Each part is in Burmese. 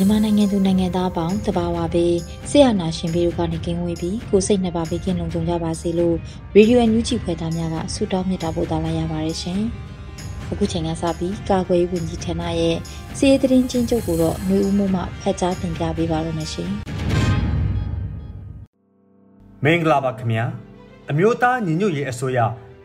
မြန်မာနိုင်ငံသူနိုင်ငံသားပေါင်းတဘာဝပေးဆရာနာရှင်ပြီးတို့ကနေကင်းဝေးပြီးကိုစိတ်နှစ်ပါးပေးကင်းလုံးကြုံကြပါစေလို့ရေဒီယိုအန်ယူဂျီဖွယ်သားများကဆုတောင်းမြတ်တာပို့သလာရပါတယ်ရှင်။အခုချိန်ကစပြီးကာကွယ်ရေးဝန်ကြီးဌာနရဲ့စီးရေးသတင်းချင်းချုပ်ကိုတော့ຫນွေဦးမှုမှဖတ်ကြားတင်ပြပေးပါရမရှင်။မင်္ဂလာပါခင်ဗျာ။အမျိုးသားညီညွတ်ရေးအစိုးရ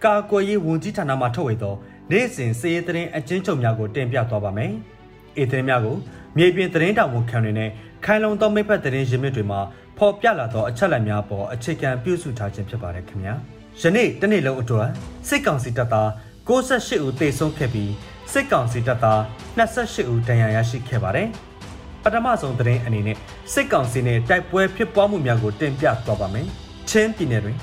ကာကွယ်ရေးဝန်ကြီးဌာနမှထုတ်ဝေသော နေ့စဉ်စီးရေးသတင်းအချင်းချုပ်များကိုတင်ပြသွားပါမယ်။အေးသတင်းများကို မြေပြင်သတင်းတောင်ဝန်ခံတွေနဲ့ခိုင်လုံသောမိဖက်သတင်းရင်းမြစ်တွေမှာဖော်ပြလာသောအချက်အလက်များပေါ်အခြေခံပြုစုထားခြင်းဖြစ်ပါတယ်ခင်ဗျာယနေ့တနေ့လုံးအတွက်စစ်ကောင်စီတပ်သား68ဦးသေဆုံးခဲ့ပြီးစစ်ကောင်စီတပ်သား28ဦးဒဏ်ရာရရှိခဲ့ပါတယ်ပထမဆုံးသတင်းအနေနဲ့စစ်ကောင်စီနဲ့တိုက်ပွဲဖြစ်ပွားမှုများကိုတင်ပြသွားပါမယ်ချင်းပြည်နယ်တွင်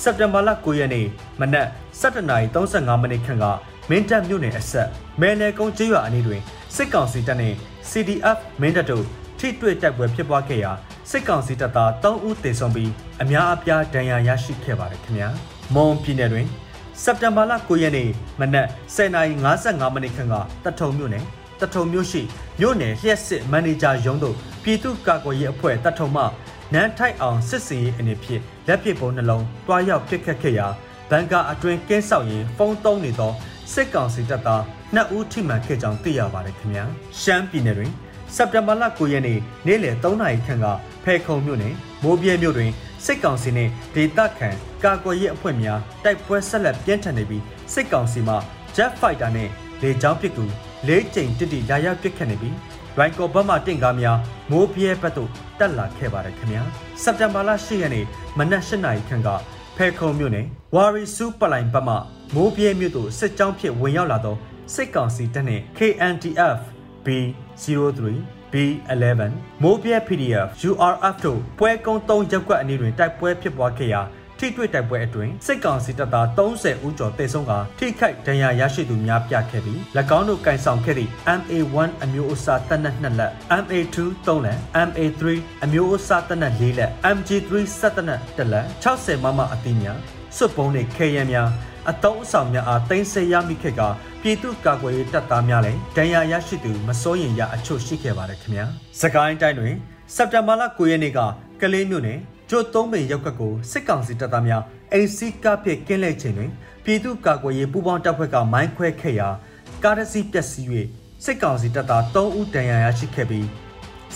စက်တင်ဘာလ9ရက်နေ့မနက်7:35မိနစ်ခန့်ကမင်းတပ်မြို့နယ်အဆက်မဲနယ်ကုန်းကျေးရွာအနီးတွင်စစ်ကောင်စီတပ်နှင့် CDF မင်းတပ်တို့ထိတွေ့တိုက်ပွဲဖြစ်ပွားခဲ့ရာစစ်ကောင်စီတပ်သား3ဦးသေဆုံးပြီးအများအပြားဒဏ်ရာရရှိခဲ့ပါတယ်ခင်ဗျာမွန်ပြည်နယ်တွင်စက်တင်ဘာလ9ရက်နေ့မနက်10:55မိနစ်ခန့်ကတထုံမြို့နယ်တထုံမြို့ရှိမြို့နယ်လျှက်စစ်မန်နေဂျာရုံးတို့ပြည်သူ့ကာကွယ်ရေးအဖွဲ့တထုံမှနန်းထိုက်အောင်စစ်စင်ရေးအနေဖြင့်လက်ပစ်ပုံနှလုံးတွားရောက်ပစ်ခတ်ခဲ့ရာဘန်ကာအတွင်ကင်းဆောက်ရင်ဖုန်းသုံးနေသောစစ်ကောင်စီတပ်သား နှစ်ဦးထိမှန်ခဲ့ကြောင်းသိရပါတယ်ခင်ဗျာရှမ်းပြည်နယ်တွင်စက်တင်ဘာလ9ရက်နေ့နေ့လယ်3နာရီခန့်ကဖဲခုံမြို့နယ်မိုးပြဲမြို့တွင်စစ်ကောင်စီနှင့်ဒေသခံကာကွယ်ရေးအဖွဲ့များတိုက်ပွဲဆက်လက်ပြင်းထန်နေပြီးစစ်ကောင်စီမှ Jet Fighter နဲ့လေကြောင်းပစ်ကူ၄ကြိမ်တစ်တိရာရပစ်ခတ်နေပြီးရိုင်ကောဘတ်မှတင့်ကားများမိုးပြဲဘက်သို့တက်လာခဲ့ပါတယ်ခင်ဗျာစက်တင်ဘာလ10ရက်နေ့မနက်၈နာရီခန့်ကဖဲခုံမြို့နယ်ဝါရီစုပလိုင်ဘက်မှမိုးပြဲမြို့သို့စစ်ကြောင်းဖြင့်ဝင်ရောက်လာသော စစ်ကောင်စီတပ်နှင့် KNTF B03 B11 မိုးပြဲ PDF URF တို့ပွဲကုန်း3ရပ်ကွက်အနီးတွင်တိုက်ပွဲဖြစ်ပွားခဲ့ရာထိတွေ့တိုက်ပွဲအတွင်းစစ်ကောင်စီတပ်သား30ဦးကျော်တေဆုံးကထိခိုက်ဒဏ်ရာရရှိသူများပြခဲ့ပြီး၎င်းတို့ကန်ဆောင်ခဲ့သည့် MA1 အမျိုးအစားတပ်နက်2လက် MA2 3လက် MA3 အမျိုးအစားတပ်နက်4လက် MG3 စက်တပ်နက်1လက်60မမအသီးများစွပ်ပုံးနှင့်ခဲယမ်းများ အတုံးအဆောင်များအားတင်ဆက်ရမိခဲ့ကပြည်သူ့ကာကွယ်ရေးတပ်သားများလည်းဒဏ်ရာရရှိသူမစိုးရင်ရအချို့ရှိခဲ့ပါတယ်ခင်ဗျာ။စကိုင်းတိုင်းတွင်စက်တင်ဘာလ9ရက်နေ့ကကလေးမြို့နယ်ကျို့သုံးပင်ရောက်ကကိုစစ်ကောင်စီတပ်သားများအိစီကပ်ဖြစ်ကင်းလဲချိန်တွင်ပြည်သူ့ကာကွယ်ရေးပူးပေါင်းတပ်ဖွဲ့ကမိုင်းခွဲခဲ့ရာကားတစ်စီးပျက်စီး၍စစ်ကောင်စီတပ်သား3ဦးဒဏ်ရာရရှိခဲ့ပြီး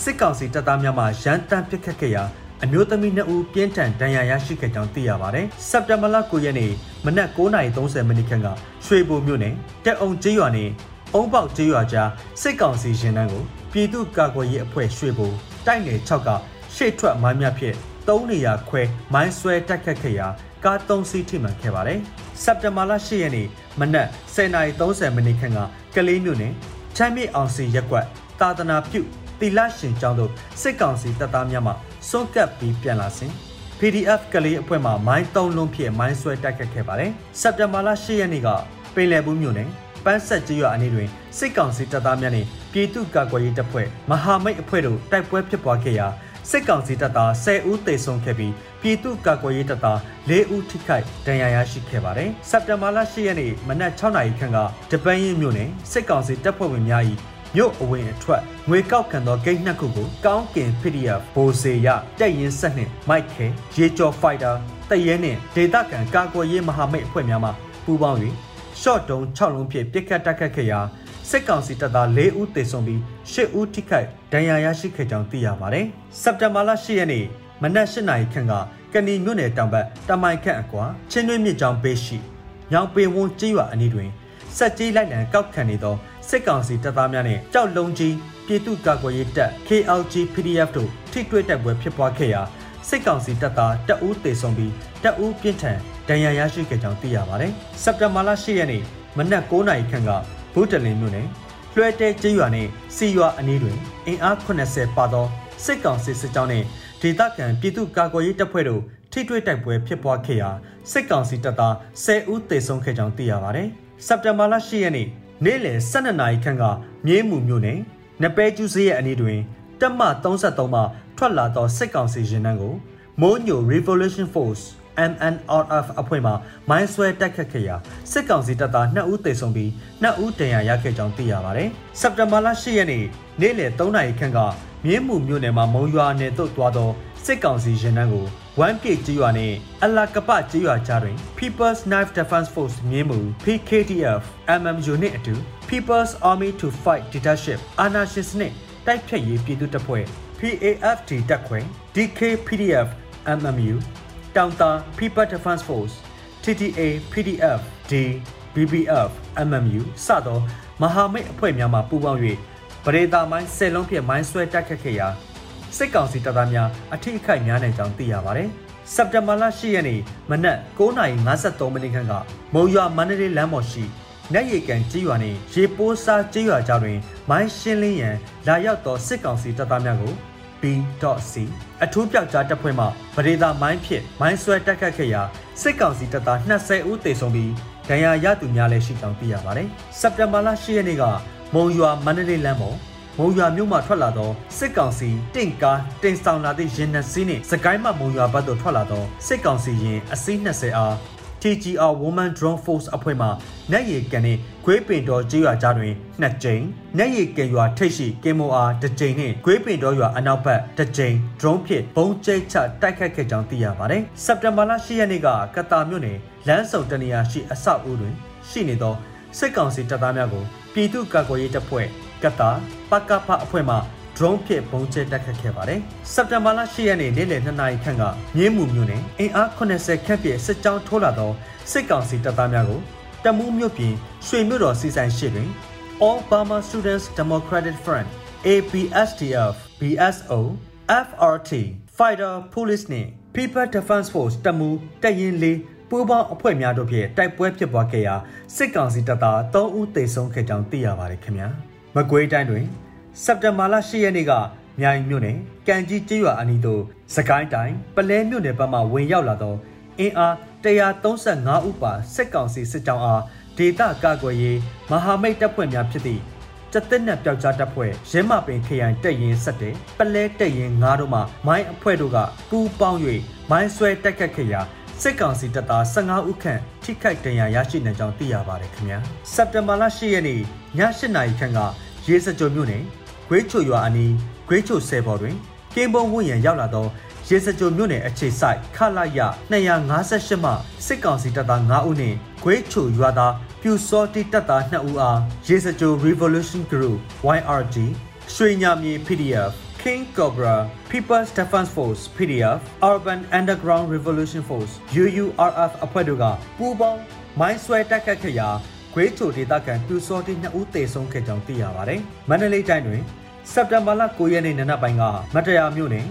စစ်ကောင်စီတပ်သားများမှရန်တမ်းပစ်ခတ်ခဲ့ရာ အမျိုးသမီး2ဦးပြင်းထန်ဒဏ်ရာရရှိခဲ့ကြောင်းသိရပါတယ်။စက်တင်ဘာလ9ရက်နေ့မနက်9:30မိနစ်ခန့်ကရွှေဘိုမြို့နယ်တက်အောင်ကျေးရွာနယ်အုံပေါက်ကျေးရွာကြားစစ်ကောင်စီရင်တန်းကိုပြည်သူ့ကာကွယ်ရေးအဖွဲ့ရွှေဘိုတိုက်နယ်6ကရှေ့ထွက်မိုင်းများဖြင့်3နေရာခွဲမိုင်းဆွဲတိုက်ခတ်ခဲ့ရာကား3စီးထိမှန်ခဲ့ပါတယ်။စက်တင်ဘာလ10ရက်နေ့မနက်10:30မိနစ်ခန့်ကကလေးမြို့နယ်ချမ်းမြေအောင်စီရက်ကွက်တာသနာပြု တီလရှင်ကျောင်းတို့စစ်ကောင်စီတပ်သားများမှစွန့်ကပ်ပြီးပြန်လာစဉ် PDF ကလေးအဖွဲ့မှမိုင်း၃လုံးဖြင့်မိုင်းဆွဲတိုက်ခတ်ခဲ့ပါတယ်။စက်တင်ဘာလ10ရက်နေ့ကပင်လယ်ဘူးမြို့နယ်ပန်းဆက်ကျေးရွာအနီးတွင်စစ်ကောင်စီတပ်သားများနှင့်ပြည်သူ့ကာကွယ်ရေးတပ်ဖွဲ့မဟာမိတ်အဖွဲ့တို့တိုက်ပွဲဖြစ်ပွားခဲ့ရာစစ်ကောင်စီတပ်သား10ဦးသေဆုံးခဲ့ပြီးပြည်သူ့ကာကွယ်ရေးတပ်သား4ဦးထိခိုက်ဒဏ်ရာရရှိခဲ့ပါတယ်။စက်တင်ဘာလ10ရက်နေ့မနက်6နာရီခန့်ကဂျပန်ရင်မြို့နယ်စစ်ကောင်စီတပ်ဖွဲ့ဝင်များ၏ မြို့အဝင်အထွက်ငွေကောက်ခံသောဂိတ်နှစ်ခုကိုကောင်းကင် PDF ဘိုစေရတက်ရင်ဆက်နှင့်မိုက်ခဲရေကျော်ဖိုက်တာတရဲနှင့်ဒေတာကန်ကာကွယ်ရေးမဟာမိတ်အဖွဲ့များမှပူးပေါင်း၍ရှော့တုံး6လုံးဖြင့်ပြစ်ခတ်တိုက်ခတ်ခဲ့ရာစစ်ကောင်စီတပ်သား၄ဦးသေဆုံးပြီး၈ဦးထိခိုက်ဒဏ်ရာရရှိခဲ့ကြောင်းသိရပါတယ်။စက်တင်ဘာလ10ရက်နေ့မနက်၈နာရီခန့်ကကဏီမြို့နယ်တောင်ဘက်တမိုင်ခန့်အကွာချင်းတွင်းမြစ်ကြောင်ပေးရှိညောင်ပေဝန်းကျေးရွာအနီးတွင်စက်ကြီးလိုက်လံကောက်ခံနေသော စစ်ကောင်စီတပ်သားများနှင့်ကြောက်လုံးကြီးပြည်သူ့ကာကွယ်ရေးတပ် KLG PDF တို့ထိတွေ့တိုက်ပွဲဖြစ်ပွားခဲ့ရာစစ်ကောင်စီတပ်သားတအူးသေဆုံးပြီးတအူးပြင်းထန်ဒဏ်ရာရရှိခဲ့ကြောင်းသိရပါတယ်။စက်တင်ဘာလ10ရက်နေ့မနက်9:00နာရီခန့်ကဘုဒ္ဓလင်မြို့နယ်လွှဲတဲကျေးရွာနှင့်စီရွာအနီးတွင်အင်အား80ပါသောစစ်ကောင်စီစစ်ကြောင်းနှင့်ဒေသခံပြည်သူ့ကာကွယ်ရေးတပ်ဖွဲ့တို့ထိတွေ့တိုက်ပွဲဖြစ်ပွားခဲ့ရာစစ်ကောင်စီတပ်သား10ဦးသေဆုံးခဲ့ကြောင်းသိရပါတယ်။စက်တင်ဘာလ10ရက်နေ့ နေ့လယ်12နာရီခန့်ကမြင်းမှုမြို့နယ်နပဲကျူးစေးရဲ့အနီးတွင်တပ်မ33မှထွက်လာသောစစ်ကောင်စီရင်နှန်းကိုမိုးညို Revolution Force MNRF အဖွဲ့မှမိုင်းဆွဲတိုက်ခတ်ခဲ့ရာစစ်ကောင်စီတပ်သား2ဦးသေဆုံးပြီး2ဦးဒဏ်ရာရခဲ့ကြောင်းသိရပါတယ်။စက်တင်ဘာလ10ရက်နေ့နေ့လယ်3နာရီခန့်ကမြင်းမှုမြို့နယ်မှာမုံရွာနယ်သို့သွားသောစစ်ကောင်စီရင်နှန်းကို ဝမ်ပြေကျေးရွာနဲ့အလာကပကျေးရွာကြားတွင် People's Knife Defense Force မြင်းမှု PKDF MMU နှင့်အတူ People's Army to Fight Dictatorship အာဏာရှင်စနစ်တိုက်ဖြတ်ရေးပြည်သူတပ်ဖွဲ့ PAFD တပ်ခွဲ DKPDF MMU တောင်တာ People Defense Force TTA PDF D BBF MMU စသောမဟာမိတ်အဖွဲ့များမှပူးပေါင်း၍ပရိသာမိုင်း၁၀လုံးဖြင့်မိုင်းဆွဲတိုက်ခတ်ခဲ့ရာ စစ်ကောင်စီတပ်သားများအထိအခိုက်များနိုင်ကြောင်းသိရပါတယ်။စက်တင်ဘာလ10ရက်နေ့မနက်9:53မိနစ်ခန့်ကမုံရွာမန္တလေးလမ်းပေါ်ရှိနက်ရီကန်ကြေးရွာနှင့်ရေပိုးစားကြေးရွာကြားတွင် မိုင်းရှင်းလင်းရန်လာရောက်သောစစ်ကောင်စီတပ်သားများကို B.C အထူးပြောက်ကြားတပ်ဖွဲ့မှဗဒေတာမိုင်းဖြစ်မိုင်းဆွဲတက်ခတ်ခဲ့ရာစစ်ကောင်စီတပ်သား20ဦးသေဆုံးပြီးဒဏ်ရာရသူများလည်းရှိကြောင်းသိရပါတယ်။စက်တင်ဘာလ10ရက်နေ့ကမုံရွာမန္တလေးလမ်းပေါ် မုံရွာမြို့မှထွက်လာသောစစ်ကောင်စီတင့်ကားတင်ဆောင်လာသည့်ရင်နှစီးနှင့်စကိုင်းမှမုံရွာဘက်သို့ထွက်လာသောစစ်ကောင်စီရင်အစီး20အား TGR Women Drone Force အဖွဲ့မှနက်ရီကန်နှင့်ခွေးပင်တော်ကျေးရွာကြားတွင်နှစ်ကြိမ်နက်ရီကန်ရွာထိပ်ရှိကင်မိုအားတစ်ကြိမ်နှင့်ခွေးပင်တော်ရွာအနောက်ဘက်တစ်ကြိမ် drone ဖြင့်ဘုံကျိတ်ချတိုက်ခတ်ခဲ့ကြောင်းသိရပါတယ်။စက်တင်ဘာလ10ရက်နေ့ကကတာမြို့နယ်လမ်းစုံတနေရာရှိအဆောက်အဦတွင်ရှိနေသောစစ်ကောင်စီတပ်သားများကိုပြည်သူ့ကာကွယ်ရေးတပ်ဖွဲ့ ကတာပကဖအဖွဲ့မှ drone ဖြင့်ပုံကျဲတက်ခတ်ခဲ့ပါတယ်။စက်တင်ဘာလ10ရက်နေ့နေ့လယ်2နာရီခန့်ကမြင်းမှုမြို့နယ်အင်အား80ခန့်ပြည့်စစ်ကြောင်းထိုးလာသောစစ်ကောင်စီတပ်သားများကိုတမူးမြို့ပြင်ရွှေမြို့တော်စီဆိုင်ရှိတွင် All Burma Students Democratic Front APSDF BSO FRT Fighter Police နှင့် People Defense Force တမူးတပ်ရင်းလေးပူးပေါင်းအဖွဲ့များတို့ဖြင့်တိုက်ပွဲဖြစ်ပွားခဲ့ရာစစ်ကောင်စီတပ်သား3ဦးသေဆုံးခဲ့ကြောင်းသိရပါတယ်ခင်ဗျာ။ မကွေးတိုင်းတွင်စက်တင်ဘာလ10ရက်နေ့ကမြိုင်မြို့နယ်ကံကြီးကျေးရွာအနီးသို့စကိုင်းတိုင်းပလဲမြို့နယ်ဘက်မှဝင်ရောက်လာသောအင်အား135ဦးပါစစ်ကောင်စီစစ်ကြောင်းအားဒေသကာကွယ်ရေးမဟာမိတ်တပ်ဖွဲ့များဖြစ်သည့်ကျသက်နဲ့ပျောက်ကြားတပ်ဖွဲ့ရင်းမပင်ခရိုင်တပ်ရင်းဆက်တဲ့ပလဲတပ်ရင်း9တို့မှမိုင်းအဖွဲ့တို့ကပူးပေါင်း၍မိုင်းဆွဲတက်ခတ်ခဲ့ရာ စစ်ကောင်စီတပ်သား15ဦးခန့်ထိခိုက်ဒဏ်ရာရရှိနေကြောင်းသိရပါတယ်ခင်ဗျာစက်တင်ဘာလ10ရက်နေ့ည8နာရီခန့်ကရေစကြိုမြို့နယ်ဂွေးချိုရွာအနီးဂွေးချိုဆယ်ပေါ်တွင်ကင်းပုံဝန်းရံရောက်လာသောရေစကြိုမြို့နယ်အခြေဆိုင်ခလာရ258မှစစ်ကောင်စီတပ်သား9ဦးနှင့်ဂွေးချိုရွာသားပြူစောတိတပ်သား2ဦးအားရေစကြို Revolution Group YRG ရွှေညာမြေ PDF King Cobra People's Defense Force PDF Urban Underground Revolution Force UURF အဖွဲ့တို့ကပူးပေါင်းမိုင်းဆွဲတိုက်ခတ်ခဲ့ရာခွေးချိုဒေသခံပြူစောတိ2ဦးသေဆုံးခဲ့ကြောင်းသိရပါတယ်။မန္တလေးတိုင်းတွင်စက်တင်ဘာလ9ရက်နေ့နံနက်ပိုင်းကမတရားမြို့နယ်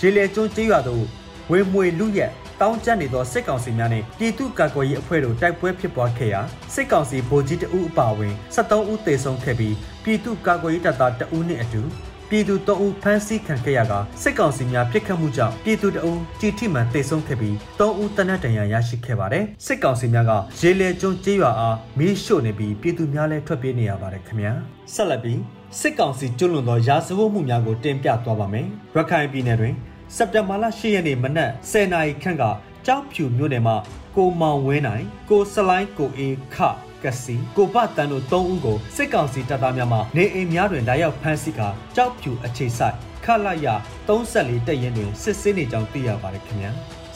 ရေလေကျွန်းကျေးရွာသို့ဝေမွေလူရက်တောင်းကျပ်နေသောစစ်ကောင်စီများနှင့်ပြည်သူ့ကာကွယ်ရေးအဖွဲ့တို့တိုက်ပွဲဖြစ်ပွားခဲ့ရာစစ်ကောင်စီဗိုလ်ကြီးတအုပ်အပါအဝင်73ဦးသေဆုံးခဲ့ပြီးပြည်သူ့ကာကွယ်ရေးတပ်သားတအုပ်နှင့်အတူ ပြည်သူတအုပ်ဖမ်းဆီးခံခဲ့ရကစစ်ကောင်စီများပြစ်ခတ်မှုကြောင့်ပြည်သူတအုပ်တီထိမှန်သေဆုံးခဲ့ပြီး3ဦးတနတ်တန်ရာရရှိခဲ့ပါတယ်စစ်ကောင်စီများကရေလေကျွန်းကျေးရွာအားမီးရှို့နေပြီးပြည်သူများလည်းထွက်ပြေးနေရပါတယ်ခင်ဗျာဆက်လက်ပြီးစစ်ကောင်စီကျွလွန်သောရာဇဝတ်မှုများကိုတင်ပြသွားပါမယ်ရခိုင်ပြည်နယ်တွင်စက်တင်ဘာလ10ရက်နေ့မနက်10:00နာရီခန့်ကကြောက်ဖြူမြို့နယ်မှာကိုမောင်ဝင်းနိုင်ကိုစလိုင်းကိုအေးခ ကစီကိုပတန်တို့၃ဦးကိုစစ်ကောင်စီတပ်သားများမှနေအိမ်များတွင်လာရောက်ဖမ်းဆီးကာကြောက်ဖြူအခြေဆိုင်ခလာရ34တပ်ရင်းတွင်စစ်ဆေးနေကြောင်းသိရပါတယ်ခင်ဗျာ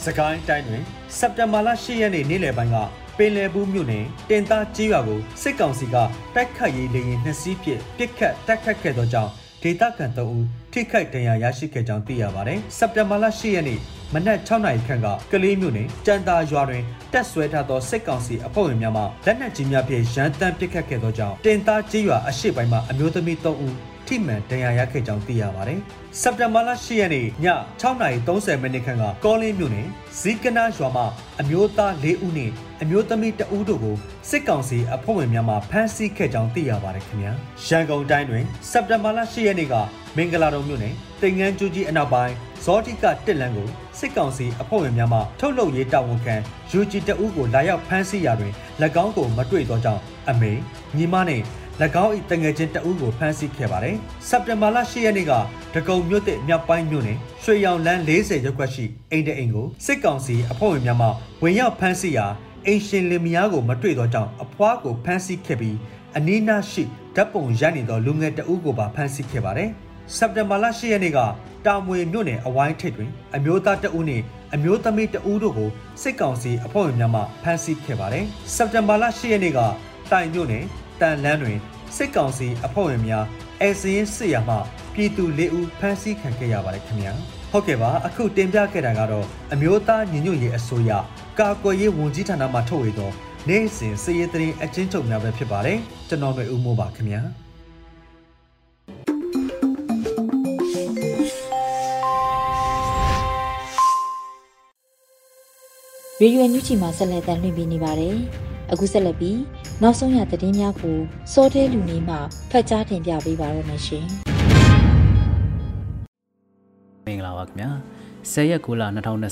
စကိုင်းတိုင်းတွင်စက်တင်ဘာလ10ရက်နေ့နေ့လယ်ပိုင်းကပင်လယ်ဘူးမြို့နယ်တင်သားကျေးရွာကိုစစ်ကောင်စီကတိုက်ခတ်ရေးလေရင်နှစ်စီးဖြင့်ပစ်ခတ်တိုက်ခတ်ခဲ့သောကြောင့် ဒေသခံတအူထိခိုက်ဒဏ်ရာရရှိခဲ့ကြောင်းသိရပါတယ်။စက်တင်ဘာလ10ရက်နေ့မနက်6နာရီခန့်ကကလေးမြို့နယ်ကြံတာရွာတွင်တက်ဆွဲထားသောစစ်ကောင်စီအဖွဲ့ဝင်များမှလက်နက်ကြီးများဖြင့်ရန်တမ်းပစ်ခတ်ခဲ့သောကြောင့်တင်သားကျေးရွာအရှိပိုင်းမှာအမျိုးသမီး3ဦးထိမှန်ဒဏ်ရာရခဲ့ကြောင်းသိရပါတယ်။စက်တင်ဘာလ10ရက်နေ့ည6:30မိနစ်ခန့်ကကောလင်းမြို့နယ်ဇီကနာရွာမှာအမျိုးသား၄ဦးနှင့် အမျိုးသမီး2ဦးတို့ကိုစစ်ကောင်စီအဖွဲ့ဝင်များမှဖမ်းဆီးခဲ့ကြောင်းသိရပါတယ်ခင်ဗျာ။ရန်ကုန်တိုင်းတွင်စက်တင်ဘာလ10ရက်နေ့ကမင်္ဂလာတုံမြို့နယ်တင်ငန်းကျူးကြီးအနောက်ပိုင်းဇောတိကတစ်လန်ကိုစစ်ကောင်စီအဖွဲ့ဝင်များမှထုတ်လုပ်ရေးတာဝန်ခံယူဂျီတအုပ်ကိုလာရောက်ဖမ်းဆီးရာတွင်၎င်းကိုမတွေ့သောကြောင့်အမေညီမနှင့်၎င်း၏တငယ်ချင်းတအုပ်ကိုဖမ်းဆီးခဲ့ပါတယ်။စက်တင်ဘာလ10ရက်နေ့ကဒဂုံမြို့တဲ့မြောက်ပိုင်းမြို့နယ်ရွှေရောင်လန်း40ရပ်ကွက်ရှိအိမ်တဲ့အိမ်ကိုစစ်ကောင်စီအဖွဲ့ဝင်များမှဝင်ရောက်ဖမ်းဆီးရာ အိမ်ရှင်လင်မယားကိုမတွေ့သောကြောင့်အဖွားကိုဖမ်းဆီးခဲ့ပြီးအနီးနားရှိဓာတ်ပုံရိုက်နေသောလူငယ်တအုပ်ကိုပါဖမ်းဆီးခဲ့ပါတယ်။စက်တင်ဘာလ10ရက်နေ့ကတာမွေမြို့နယ်အဝိုင်းထိပ်တွင်အမျိုးသားတအုပ်နှင့်အမျိုးသမီးတအုပ်တို့ကိုစစ်ကောင်စီအဖွဲ့ဝင်များမှဖမ်းဆီးခဲ့ပါတယ်။စက်တင်ဘာလ10ရက်နေ့ကတိုင်မြို့နယ်တန်လန်းတွင်စစ်ကောင်စီအဖွဲ့ဝင်များအဲစရင်စစ်ရမှပြည်သူ၄ဦးဖမ်းဆီးခံခဲ့ရပါတယ်ခင်ဗျာဟုတ်ကဲ့ပါအခုတင်ပြခဲ့တာကတော့အမျိုးသားညီညွတ်ရေးအစိုးရ ကာကွယ်ရေးဝန်ကြီးဌာနမှထုတ်ဝေသောနေ့စဉ်စည်ရေးသတင်းအချင်းချုပ်များပဲဖြစ်ပါတယ်ကျွန်တော်တို့ဦးမိုးပါခင်ဗျာရေရွယ်ညူချီမှာဆက်လက်တင်ပြနေပါတယ်။အခုဆက်လက်ပြီးနောက်ဆုံးရသတင်းများကိုစောတဲလူနေမှဖတ်ကြားတင်ပြပေးပါရမရှင်။မင်္ဂလာပါခင်ဗျာ။ 10ရက်9လ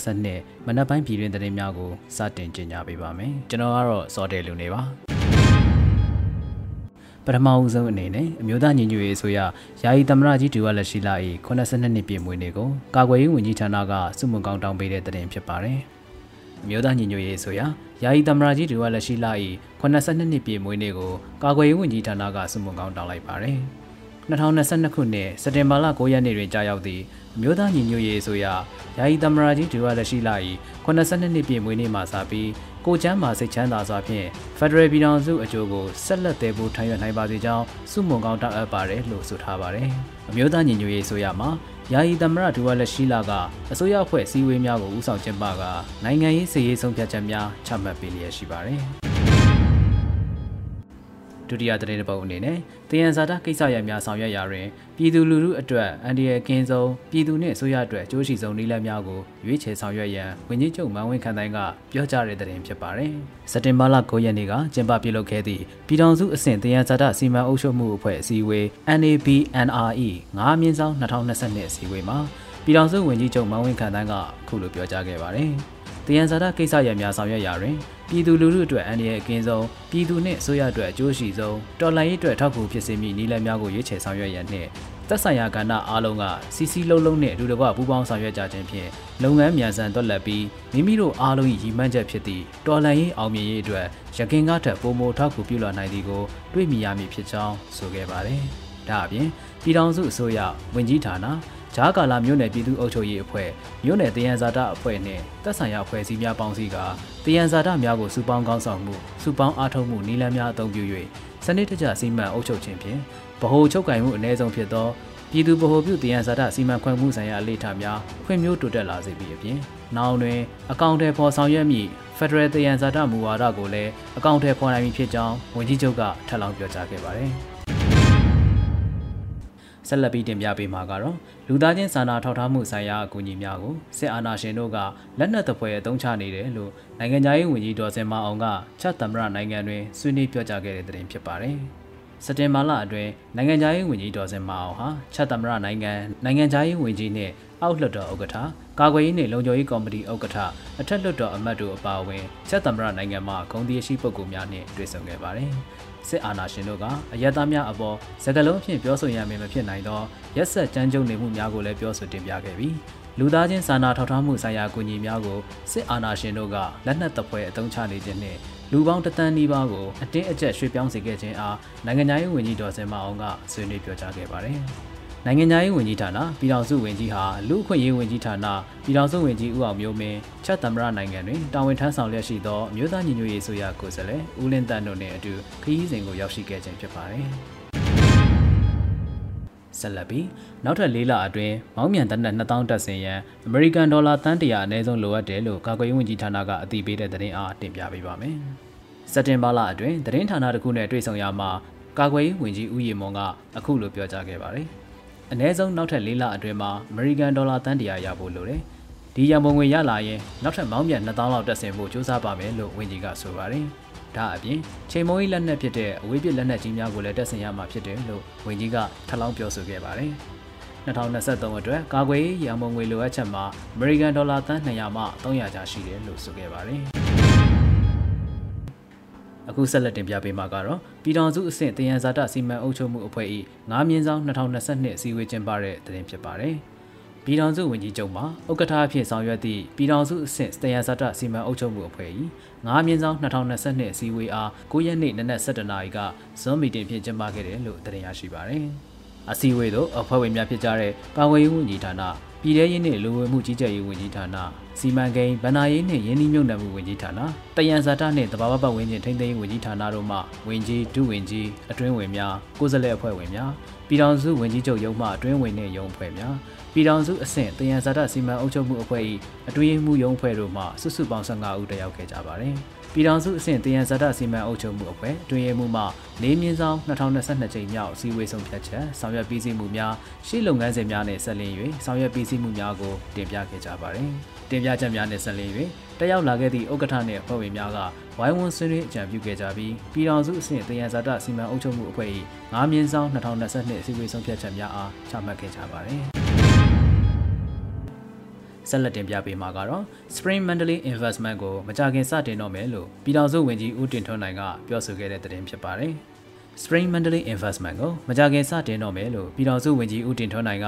2022မနက်ပိုင်းပြည်တွင်သတင်းများကိုစတင်ကြေညာပေးပါမယ်။ကျွန်တော်ကတော့စောတဲလူနေပါ။ပထမဦးဆုံးအနေနဲ့အမျိုးသားညီညွတ်ရေးအစိုးရယာယီသမ္မတကြီးဒူဝါလက်ရှိလာ၏82နှစ်ပြည့်မွေးနေ့ကိုကာကွယ်ရေးဝန်ကြီးဌာနကစုမုံကောင်းတောင်းပေးတဲ့သတင်းဖြစ်ပါတယ်။အမျိုးသားညီညွတ်ရေးဆိုရာယာယီသမ္မတကြီးဒူဝါလက်ရှိလာ၏82နှစ်ပြည့်မွေးနေ့ကိုကာကွယ်ရေးဝန်ကြီးဌာနကစုမုံကောင်းတောင်းလိုက်ပါတယ်။ 2022ခုနှစ်စက်တင်ဘာလ9ရက်နေ့တွင်ကြာရောက်သည့်အမျိုးသားညီညွတ်ရေးဆိုရာယာယီသမ္မတကြီးဒူဝါလက်ရှိလာ၏82နှစ်ပြည့်မွေးနေ့မှာစပြီးကိုချမ်းမာစိတ်ချမ်းသာစွာဖြင့်ဖက်ဒရယ်ပြည်ထောင်စုအကျိုးကိုဆက်လက်တည်ဖို့ထမ်းရွက်နိုင်ပါစေကြောင်းစုမုံကောင်းတောင်းအပ်ပါတယ်လို့ဆိုထားပါတယ်။အမျိုးသားညီညွတ်ရေးဆိုရမှာယာယီသမရဒူဝါလက်ရှိလာကအစိုးရအဖွဲ့စည်းဝေးများကိုဦးဆောင်ကျင်းပကနိုင်ငံရေးစည်ရေးဆုံးဖြတ်ချက်များချမှတ်ပေးလျက်ရှိပါတယ်။ ဒုတိယသတင်းတစ်ပုဒ်အနေနဲ့တယံဇာတာကိစ္စရပ်များဆောင်ရွက်ရာတွင်ပြည်သူလူထုအတွက်အန်ဒီရဲ့ကင်းဆုံးပြည်သူနှင့်အစိုးရအတွက်အကျိုးရှိဆုံးနည်းလမ်းများကိုရွေးချယ်ဆောင်ရွက်ရန်ဝန်ကြီးချုပ်မန်ဝင်းခန်တိုင်းကပြောကြားတဲ့သတင်းဖြစ်ပါတယ်။စက်တင်ဘာလ9ရက်နေ့ကကျင်းပပြုလုပ်ခဲ့သည့်ပြည်ထောင်စုအဆင့်တယံဇာတာစီမံအုပ်ချုပ်မှုအဖွဲ့အစည်းအဝေး NABNRE 9မြင်းဆောင်2022အစည်းအဝေးမှာပြည်ထောင်စုဝန်ကြီးချုပ်မန်ဝင်းခန်တိုင်းကအခုလိုပြောကြားခဲ့ပါတယ်။တယံဇာတာကိစ္စရပ်များဆောင်ရွက်ရာတွင် ပြည်သူလူထုအတွက်အန္တရာယ်အကင်းဆုံးပြည်သူနှင့်အစိုးရအတွက်အကျိုးရှိဆုံးတော်လှန်ရေးအတွက်ထောက်ကူဖြစ်စေမည့်နည်းလမ်းများကိုရွေးချယ်ဆောင်ရွက်ရန်နှင့်သက်ဆိုင်ရာကဏ္ဍအားလုံးကစီစီလုံးလုံးနှင့်အတူတကွပူးပေါင်းဆောင်ရွက်ကြခြင်းဖြင့်လုပ်ငန်းမြန်ဆန်တွက်လက်ပြီးမိမိတို့အားလုံး၏ရည်မှန်းချက်ဖြစ်သည့်တော်လှန်ရေးအောင်မြင်ရေးအတွက်ရခင်ကားထက်ပိုမိုထောက်ကူပြုလာနိုင်သည်ကိုတွေ့မြင်ရမည်ဖြစ်ကြောင်းဆိုခဲ့ပါတယ်။ဒါအပြင်ပြည်ထောင်စုအစိုးရဝန်ကြီးဌာန ဂျားကာလာမြို့နယ်ပြည်သူ့အုပ်ချုပ်ရေးအဖွဲ့မြို့နယ်တယံဇာတအဖွဲ့နှင့်တပ်ဆိုင်ရာအဖွဲ့အစည်းများပေါင်းစည်းကတယံဇာတများကိုစုပေါင်းကောင်းဆောင်မှုစုပေါင်းအားထုတ်မှုနည်းလမ်းများအသုံးပြု၍စနစ်တကျစီမံအုပ်ချုပ်ခြင်းဖြင့်ဗဟိုချုပ်ကင်မှုအ ਨੇ ဆုံးဖြစ်သောပြည်သူဗဟိုပြုတယံဇာတစီမံခွင့်မှုဆိုင်ရာအလေ့ထားများဖွံ့ဖြိုးတိုးတက်လာစေပြီးအပြင်နောက်တွင်အကောင့်ထဲပေါ်ဆောင်ရွက်မည့်ဖက်ဒရယ်တယံဇာတမူဝါဒကိုလည်းအကောင့်ထဲပေါ်နိုင်ပြီဖြစ်ကြောင်းဝန်ကြီးချုပ်ကထပ်လောင်းပြောကြားခဲ့ပါတယ်။ ဆက်လက်ပြီးတင်ပြပေးမှာကတော့လူသားချင်းစာနာထောက်ထားမှုဆိုင်ရာအကူအညီများကိုစစ်အာဏာရှင်တို့ကလက်နက်သဖွယ်အသုံးချနေတယ်လို့နိုင်ငံခြားရေးဝန်ကြီးဒေါ်စင်မအောင်ကချက်သမရနိုင်ငံတွင်ဆွေးနွေးပြောကြားခဲ့တဲ့သတင်းဖြစ်ပါတယ်။စက်တင်ဘာလအတွင်းနိုင်ငံခြားရေးဝန်ကြီးဒေါ်စင်မအောင်ဟာချက်သမရနိုင်ငံနိုင်ငံခြားရေးဝန်ကြီးနှင့်အောက်လွှတ်တော်ဥက္ကဋ္ဌကာကွယ်ရေးနှင့်လုံခြုံရေးကော်မတီဥက္ကဋ္ဌအထက်လွှတ်တော်အမတ်တို့အပါအဝင်ချက်သမရနိုင်ငံမှဂုဏ်တရားရှိပုဂ္ဂိုလ်များနှင့်တွေ့ဆုံခဲ့ပါတယ်။ စစ်အာဏာရှင်တို့ကအယက်သားများအပေါ်စကလုံးဖြင့်ပြောဆိုရမယ်မဖြစ်နိုင်သောရက်ဆက်ကြမ်းကြုတ်နေမှုများကိုလည်းပြောဆိုတင်ပြခဲ့ပြီးလူသားချင်းစာနာထောက်ထားမှုဆိုင်ရာအကူအညီများကိုစစ်အာဏာရှင်တို့ကလက်နက်တပွဲအသုံးချနေခြင်းနှင့်လူပေါင်းတသန်းနီးပါးကိုအတင်းအကျပ်ရွှေ့ပြောင်းစေခဲ့ခြင်းအားနိုင်ငံခြားရေးဝန်ကြီးဒေါ်စင်မအောင်ကဆွေးနွေးပြောကြားခဲ့ပါတယ်။ နိုင်ငံသားရေးဝန်ကြီးဌာနပြည်ထောင်စုဝန်ကြီးဟာလူ့အခွင့်အရေးဝန်ကြီးဌာနပြည်ထောင်စုဝန်ကြီးဦးအောင်မျိုးမင်းချက်သမ္မတနိုင်ငံတွင်တာဝန်ထမ်းဆောင်လျက်ရှိသောအမျိုးသားညီညွတ်ရေးဆိုရကိုယ်စားလှယ်ဦးလင်းတန်တို့နှင့်အတူခရီးစဉ်ကိုရောက်ရှိခဲ့ခြင်းဖြစ်ပါတယ်။ဆက်လက်ပြီးနောက်ထပ်၄လအတွင်းမောင်းမြန်တနက်2000တက်စင်ရန်အမေရိကန်ဒေါ်လာတန်တရာအနည်းဆုံးလိုအပ်တယ်လို့ကာကွယ်ရေးဝန်ကြီးဌာနကအတည်ပြုတဲ့သတင်းအားတင်ပြပေးပါမယ်။စက်တင်ဘာလအတွင်းသတင်းဌာနတစ်ခုနဲ့တွေ့ဆုံရမှာကာကွယ်ရေးဝန်ကြီးဦးရီမွန်ကအခုလိုပြောကြားခဲ့ပါတယ်။ အနည်းဆုံးနောက်ထပ်၄လအတွင်းမှာအမေရိကန်ဒေါ်လာတန်တရာရဖို့လိုတယ်။ဒီရန်ပုံငွေရလာရင်နောက်ထပ်မောင်းမြန်2000လောက်တက်ဆင်ဖို့စူးစမ်းပါမယ်လို့ဝန်ကြီးကဆိုပါတယ်။ဒါအပြင်ချိန်မုံကြီးလက်နက်ဖြစ်တဲ့အဝေးပစ်လက်နက်ကြီးများကိုလည်းတက်ဆင်ရမှာဖြစ်တယ်လို့ဝန်ကြီးကထပ်လောင်းပြောဆိုခဲ့ပါတယ်။2023အတွက်ကာကွယ်ရေးရန်ပုံငွေလိုအပ်ချက်မှာအမေရိကန်ဒေါ်လာသန်း200မှ300ကျားရှိတယ်လို့ဆိုခဲ့ပါတယ်။ အခုဆက်လက်တင်ပြပေးမှာကတော့ပြည်ထောင်စုအဆင့်တယံဇာတစီမံအုပ်ချုပ်မှုအဖွဲ့၏9မြင်းဆောင်2022အစည်းအဝေးကျင်းပတဲ့တင်ပြပါတယ်။ပြည်ထောင်စုဝန်ကြီးချုပ်မှဥက္ကဋ္ဌအဖြစ်ဆောင်ရွက်သည့်ပြည်ထောင်စုအဆင့်စတယံဇာတစီမံအုပ်ချုပ်မှုအဖွဲ့၏9မြင်းဆောင်2022အစည်းအဝေးအား9ရက်နေ့နနက်7:00နာရီက Zoom meeting ဖြင့်ကျင်းပခဲ့တယ်လို့သိရရှိပါရယ်။အစည်းအဝေးသို့အဖွဲ့ဝင်များဖြစ်ကြတဲ့ကာကွယ်ရေးဝန်ကြီးဌာန ပြည်ထရေးနှင့်လူဝင်မှုကြီးကြပ်ရေးဝန်ကြီးဌာနစီမံကိန်းဗဏ္ဍာရေးနှင့်ရင်းနှီးမြှုပ်နှံမှုဝန်ကြီးဌာနတယံဇာတနှင့်တဘာဝပတ်ဝန်းကျင်ထိန်းသိမ်းရေးဝန်ကြီးဌာနတို့မှဝန်ကြီးဒုဝန်ကြီးအတွင်းဝင်များကိုယ်စားလှယ်အဖွဲ့ဝင်များပြည်ထောင်စုဝန်ကြီးချုပ်ရုံးမှအတွင်းဝင်နှင့်ရုံးအဖွဲ့များပြည်ထောင်စုအဆင့်တယံဇာတစီမံအုပ်ချုပ်မှုအဖွဲ့၏အတွင်းမှုရုံးအဖွဲ့တို့မှစုစုပေါင်း15ဦးတက်ရောက်ခဲ့ကြပါတယ်။ ပြည်ထောင်စုအဆင့်တယံဇာတစီမံအုပ်ချုပ်မှုအဖွဲ့အတွင်းမှုမှ၄မြင်းဆောင်2022ချိန်မြောက်စီဝေးဆုံးဖြတ်ချက်ဆောင်ရွက်ပြီးစီးမှုများရှေ့လုပ်ငန်းစဉ်များနဲ့ဆက်လျင်၍ဆောင်ရွက်ပြီးစီးမှုများကိုတင်ပြခဲ့ကြပါတယ်။တင်ပြချက်များနဲ့ဆက်လျင်၍တက်ရောက်လာခဲ့သည့်ဥက္ကဋ္ဌနှင့်အဖွဲ့ဝင်များကဝိုင်းဝန်းဆွေးနွေးအကြံပြုခဲ့ကြပြီးပြည်ထောင်စုအဆင့်တယံဇာတစီမံအုပ်ချုပ်မှုအဖွဲ့၏9မြင်းဆောင်2022အစည်းအဝေးဆုံးဖြတ်ချက်များအားချမှတ်ခဲ့ကြပါတယ်။ ဆက်လက်တင်ပြပေးမှာကတော့ Spring Mandalay Investment ကိုမကြခင်စတင်တော့မယ်လို့ပြည်ထောင်စုဝန်ကြီးဦးတင်ထွန်းနိုင်ကပြောဆိုခဲ့တဲ့သတင်းဖြစ်ပါတယ်။ Spring Mandalay Investment ကိုမကြခင်စတင်တော့မယ်လို့ပြည်ထောင်စုဝန်ကြီးဦးတင်ထွန်းနိုင်က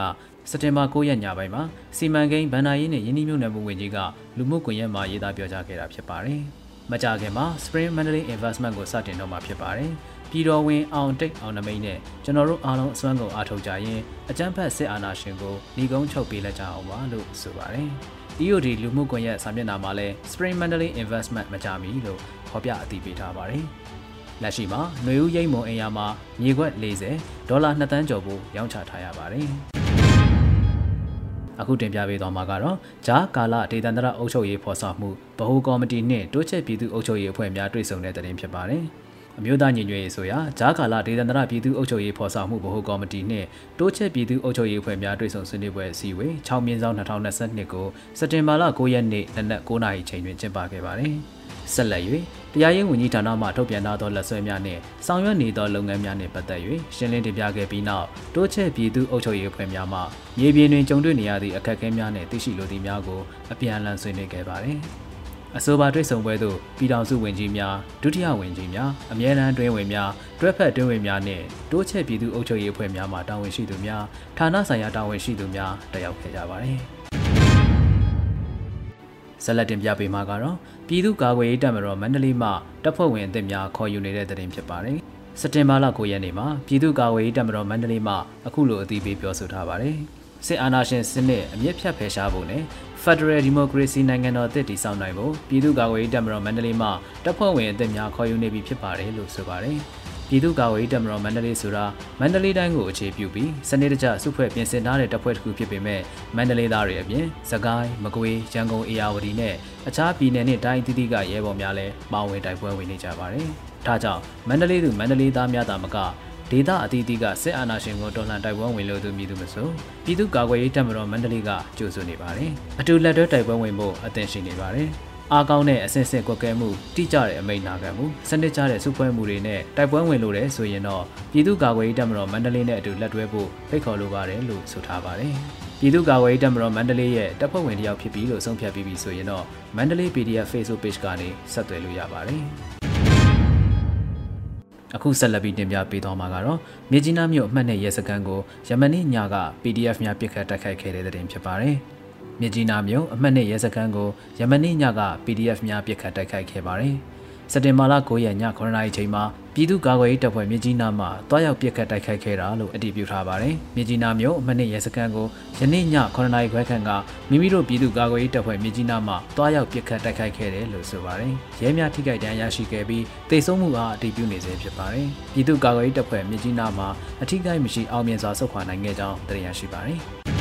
စက်တင်ဘာ9ရက်ညပိုင်းမှာစီမံကိန်းဗန်နာရေးနဲ့ယင်းနှိမ့်မြုပ်နှံမှုဝန်ကြီးကလူမှုကွန်ရက်မှာရေးသားပြောကြားခဲ့တာဖြစ်ပါတယ်။မကြခင်မှာ Spring Mandalay Investment ကိုစတင်တော့မှာဖြစ်ပါတယ်။ ပြည်တော်ဝင်အောင်တိတ်အောင်နမိတ်နဲ့ကျွန်တော်တို့အားလုံးအစွမ်းကုန်အားထုတ်ကြရင်အကြမ်းဖက်စစ်အာဏာရှင်ကိုဏီကုန်းချုပ်ပေးလက်ကြအောင်ပါလို့ဆိုပါတယ်။ EOD လူမှုကွန်ရက်စာမျက်နှာမှာလည်း Spring Mandalay Investment မကြမီလို့ဖော်ပြအသိပေးထားပါတယ်။လက်ရှိမှာຫນွေဦးရိတ်မုံအင်ယာမှာမြေခွက်40ဒေါ်လာ2တန်းကျော်ဖို့ရောင်းချထားရပါတယ်။အခုတင်ပြပေးသွားမှာကတော့ဂျာကာလဒေသန္တရအုပ်ချုပ်ရေးဖော်ဆောင်မှုဗဟိုကော်မတီနှင့်တိုးချက်ပြည်သူ့အုပ်ချုပ်ရေးအဖွဲ့များတွေ့ဆုံတဲ့တဲ့တင်ဖြစ်ပါတယ်။ အမျိုးသားညီညွတ်ရေးဆိုရာဂျားကာလာဒေသန္တရပြည်သူ့အုပ်ချုပ်ရေးဖော်ဆောင်မှုဗဟိုကော်မတီနှင့်တိုးချက်ပြည်သူ့အုပ်ချုပ်ရေးအဖွဲ့များတွေ့ဆုံဆွေးနွေးပွဲအစည်းအဝေး6မြင်းဆောင်2022ကိုစက်တင်ဘာလ9ရက်နေ့နနက်9:00နာရီချိန်တွင်ကျင်းပခဲ့ပါတယ်။ဆက်လက်၍တရားရေးဝန်ကြီးဌာနမှထုတ်ပြန်ထားသောလက်ဆွဲများနှင့်ဆောင်ရွက်နေသောလုပ်ငန်းများနှင့်ပတ်သက်၍ရှင်းလင်းတင်ပြခဲ့ပြီးနောက်တိုးချက်ပြည်သူ့အုပ်ချုပ်ရေးအဖွဲ့များမှမြေပြင်တွင်ကြုံတွေ့နေရသည့်အခက်အခဲများနှင့်သိရှိလိုသည့်များကိုအပြန်အလှန်ဆွေးနွေးခဲ့ပါတယ်။ အဆိုပါတွေ့ဆုံပွဲသို့ပြည်ထောင်စုဝန်ကြီးများဒုတိယဝန်ကြီးများအမြဲတမ်းတွင်းဝင်များတွဲဖက်တွင်းဝင်များနှင့်တိုးချက်ပြည်သူ့အုပ်ချုပ်ရေးအဖွဲ့များမှတာဝန်ရှိသူများဌာနဆိုင်ရာတာဝန်ရှိသူများတက်ရောက်ခဲ့ကြပါတယ်ဆက်လက်တင်ပြပေးမှာကတော့ပြည်သူ့ကာကွယ်ရေးတပ်မတော်မန္တလေးမှတပ်ဖွဲ့ဝင်အသစ်များခေါ်ယူနေတဲ့တဲ့တင်ဖြစ်ပါတယ်စက်တင်ဘာလ9ရက်နေ့မှာပြည်သူ့ကာကွယ်ရေးတပ်မတော်မန္တလေးမှအခုလိုအသိပေးပြောဆိုထားပါတယ်စစ်အာဏာရှင်စနစ်အမြင့်ဖြတ်ဖယ်ရှားဖို့နဲ့ Federal Democracy နိုင်ငံတော်အသစ်တည်ဆောက်နိုင်ဖို့ပြည်သူ့ကာကွယ်ရေးတပ်မတော်မန္တလေးမှတပ်ဖွဲ့ဝင်အသစ်များခေါ်ယူနေပြီဖြစ်ပါတယ်လို့ဆိုပါတယ်။ပြည်သူ့ကာကွယ်ရေးတပ်မတော်မန္တလေးဆိုတာမန္တလေးတိုင်းကိုအခြေပြုပြီးစနစ်တကျစုဖွဲ့ပြင်ဆင်ထားတဲ့တပ်ဖွဲ့တစ်ခုဖြစ်ပေမဲ့မန္တလေးသားတွေအပြင်စကိုင်းမကွေးရန်ကုန်အေရဝတီနဲ့အခြားပြည်နယ်နဲ့တိုင်းအသီးသီးကရဲဘော်များလည်းပါဝင်တိုက်ပွဲဝင်နေကြပါတယ်။ဒါကြောင့်မန္တလေးသူမန္တလေးသားများသာမက ဒေသအသီးသီးကစစ်အာဏာရှင်ကိုတော်လှန်တိုက်ပွဲဝင်လို့သူမြည်သူမဆိုပြည်သူ့ကာကွယ်ရေးတပ်မတော်မန္တလေးကကြိုးဆိုနေပါတယ်။အတူလက်တွဲတိုက်ပွဲဝင်ဖို့အသင့်ရှိနေပါတယ်။အားကောင်းတဲ့အဆင့်ဆင့်ကွက်ကဲမှုတိကျတဲ့အမိန့်နာခံမှုစနစ်ကျတဲ့စုဖွဲ့မှုတွေနဲ့တိုက်ပွဲဝင်လို့တဲ့ဆိုရင်တော့ပြည်သူ့ကာကွယ်ရေးတပ်မတော်မန္တလေးနဲ့အတူလက်တွဲဖို့ဖိတ်ခေါ်လိုပါတယ်လို့ဆိုထားပါတယ်။ပြည်သူ့ကာကွယ်ရေးတပ်မတော်မန္တလေးရဲ့တပ်ဖွဲ့ဝင်တယောက်ဖြစ်ပြီးလို့ဆုံးဖြတ်ပြီးပြီဆိုရင်တော့မန္တလေး PDF Facebook page ကနေဆက်သွယ်လို့ရပါတယ်။ အခုဆက်လက်ပြီးတင်ပြပေးသွားမှာကတော့မြေကြီးနားမြို့အမှတ်နဲ့ရဲစခန်းကိုယမနေ့ညက PDF များပြစ်ခတ်တိုက်ခိုက်ခဲ့တဲ့တဲ့တင်ဖြစ်ပါတယ်။မြေကြီးနားမြို့အမှတ်နဲ့ရဲစခန်းကိုယမနေ့ညက PDF များပြစ်ခတ်တိုက်ခိုက်ခဲ့ပါတယ်။ စက်တင်ဘာလ9ရက်ည9:00နာရီချိန်မှာပြည်သူ့ကာကွယ်ရေးတပ်ဖွဲ့မြကြီးနားမှာတွားရောက်ပစ်ခတ်တိုက်ခိုက်ခဲ့တာလို့အတည်ပြုထားပါတယ်။မြကြီးနားမြို့အမှတ်နှစ်ရဲစခန်းကိုယနေ့ည9:00နာရီခွဲခန့်ကမိမိတို့ပြည်သူ့ကာကွယ်ရေးတပ်ဖွဲ့မြကြီးနားမှာတွားရောက်ပစ်ခတ်တိုက်ခိုက်ခဲ့တယ်လို့ဆိုပါတယ်။ရဲများထိခိုက်ဒဏ်ရာရရှိခဲ့ပြီးတိတ်ဆုံးမှုအားအတည်ပြုနေစေဖြစ်ပါတယ်။ပြည်သူ့ကာကွယ်ရေးတပ်ဖွဲ့မြကြီးနားမှာအထိခိုက်မရှိအောင်မြင်စွာဆုတ်ခွာနိုင်ခဲ့ကြောင်းသိရရှိပါတယ်။